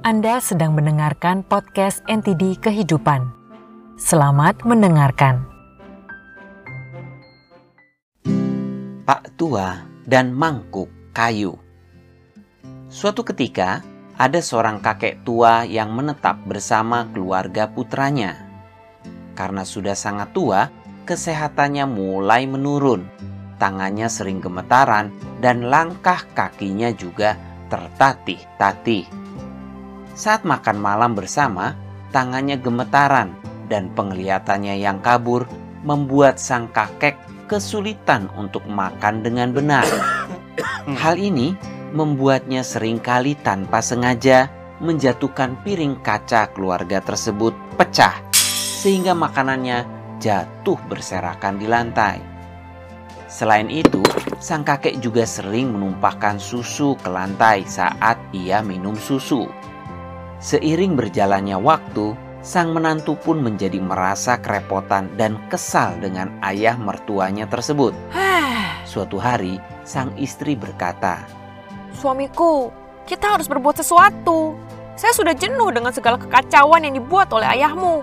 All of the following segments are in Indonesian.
Anda sedang mendengarkan podcast NTD Kehidupan. Selamat mendengarkan. Pak Tua dan Mangkuk Kayu Suatu ketika, ada seorang kakek tua yang menetap bersama keluarga putranya. Karena sudah sangat tua, kesehatannya mulai menurun. Tangannya sering gemetaran dan langkah kakinya juga tertatih-tatih. Saat makan malam bersama, tangannya gemetaran dan penglihatannya yang kabur membuat sang kakek kesulitan untuk makan dengan benar. Hal ini membuatnya sering kali tanpa sengaja menjatuhkan piring kaca keluarga tersebut pecah sehingga makanannya jatuh berserakan di lantai. Selain itu, sang kakek juga sering menumpahkan susu ke lantai saat ia minum susu. Seiring berjalannya waktu, sang menantu pun menjadi merasa kerepotan dan kesal dengan ayah mertuanya tersebut. Suatu hari, sang istri berkata, Suamiku, kita harus berbuat sesuatu. Saya sudah jenuh dengan segala kekacauan yang dibuat oleh ayahmu.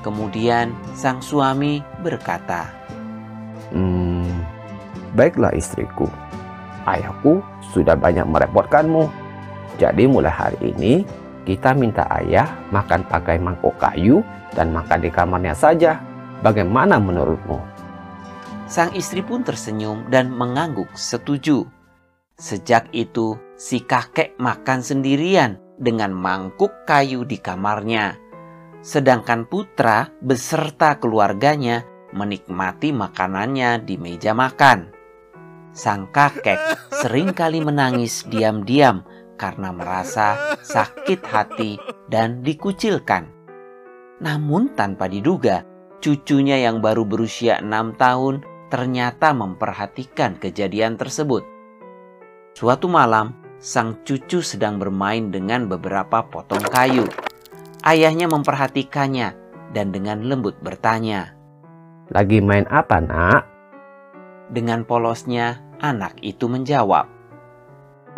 Kemudian sang suami berkata, Hmm, baiklah istriku. Ayahku sudah banyak merepotkanmu. Jadi mulai hari ini kita minta ayah makan pakai mangkok kayu dan makan di kamarnya saja. Bagaimana menurutmu? Sang istri pun tersenyum dan mengangguk setuju. Sejak itu, si kakek makan sendirian dengan mangkuk kayu di kamarnya. Sedangkan putra beserta keluarganya menikmati makanannya di meja makan. Sang kakek sering kali menangis diam-diam karena merasa sakit hati dan dikucilkan. Namun tanpa diduga, cucunya yang baru berusia enam tahun ternyata memperhatikan kejadian tersebut. Suatu malam, sang cucu sedang bermain dengan beberapa potong kayu. Ayahnya memperhatikannya dan dengan lembut bertanya, Lagi main apa, Nak? Dengan polosnya, anak itu menjawab,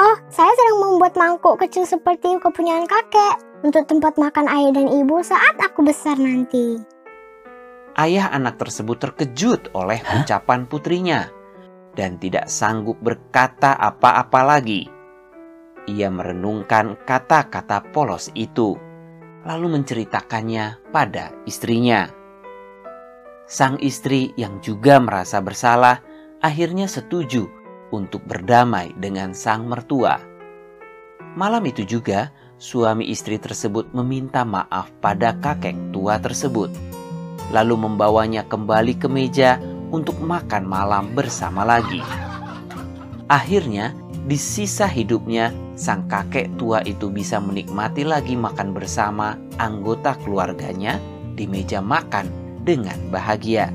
Oh, saya sedang membuat mangkuk kecil seperti kepunyaan kakek untuk tempat makan ayah dan ibu saat aku besar nanti. Ayah anak tersebut terkejut oleh ucapan putrinya dan tidak sanggup berkata apa-apa lagi. Ia merenungkan kata-kata polos itu, lalu menceritakannya pada istrinya. Sang istri yang juga merasa bersalah akhirnya setuju untuk berdamai dengan sang mertua. Malam itu juga, suami istri tersebut meminta maaf pada kakek tua tersebut, lalu membawanya kembali ke meja untuk makan malam bersama lagi. Akhirnya, di sisa hidupnya, sang kakek tua itu bisa menikmati lagi makan bersama anggota keluarganya di meja makan dengan bahagia.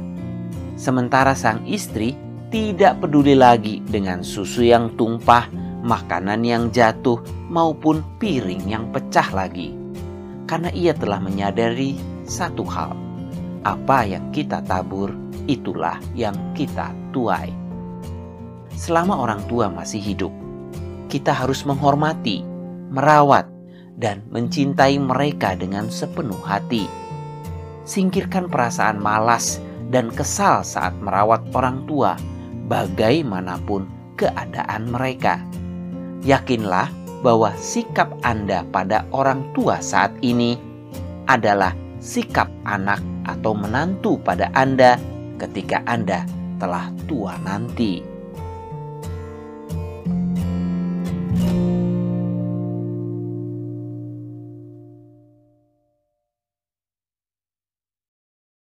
Sementara sang istri tidak peduli lagi dengan susu yang tumpah, makanan yang jatuh, maupun piring yang pecah lagi. Karena ia telah menyadari satu hal, apa yang kita tabur, itulah yang kita tuai. Selama orang tua masih hidup, kita harus menghormati, merawat, dan mencintai mereka dengan sepenuh hati. Singkirkan perasaan malas dan kesal saat merawat orang tua bagaimanapun keadaan mereka. Yakinlah bahwa sikap Anda pada orang tua saat ini adalah sikap anak atau menantu pada Anda ketika Anda telah tua nanti.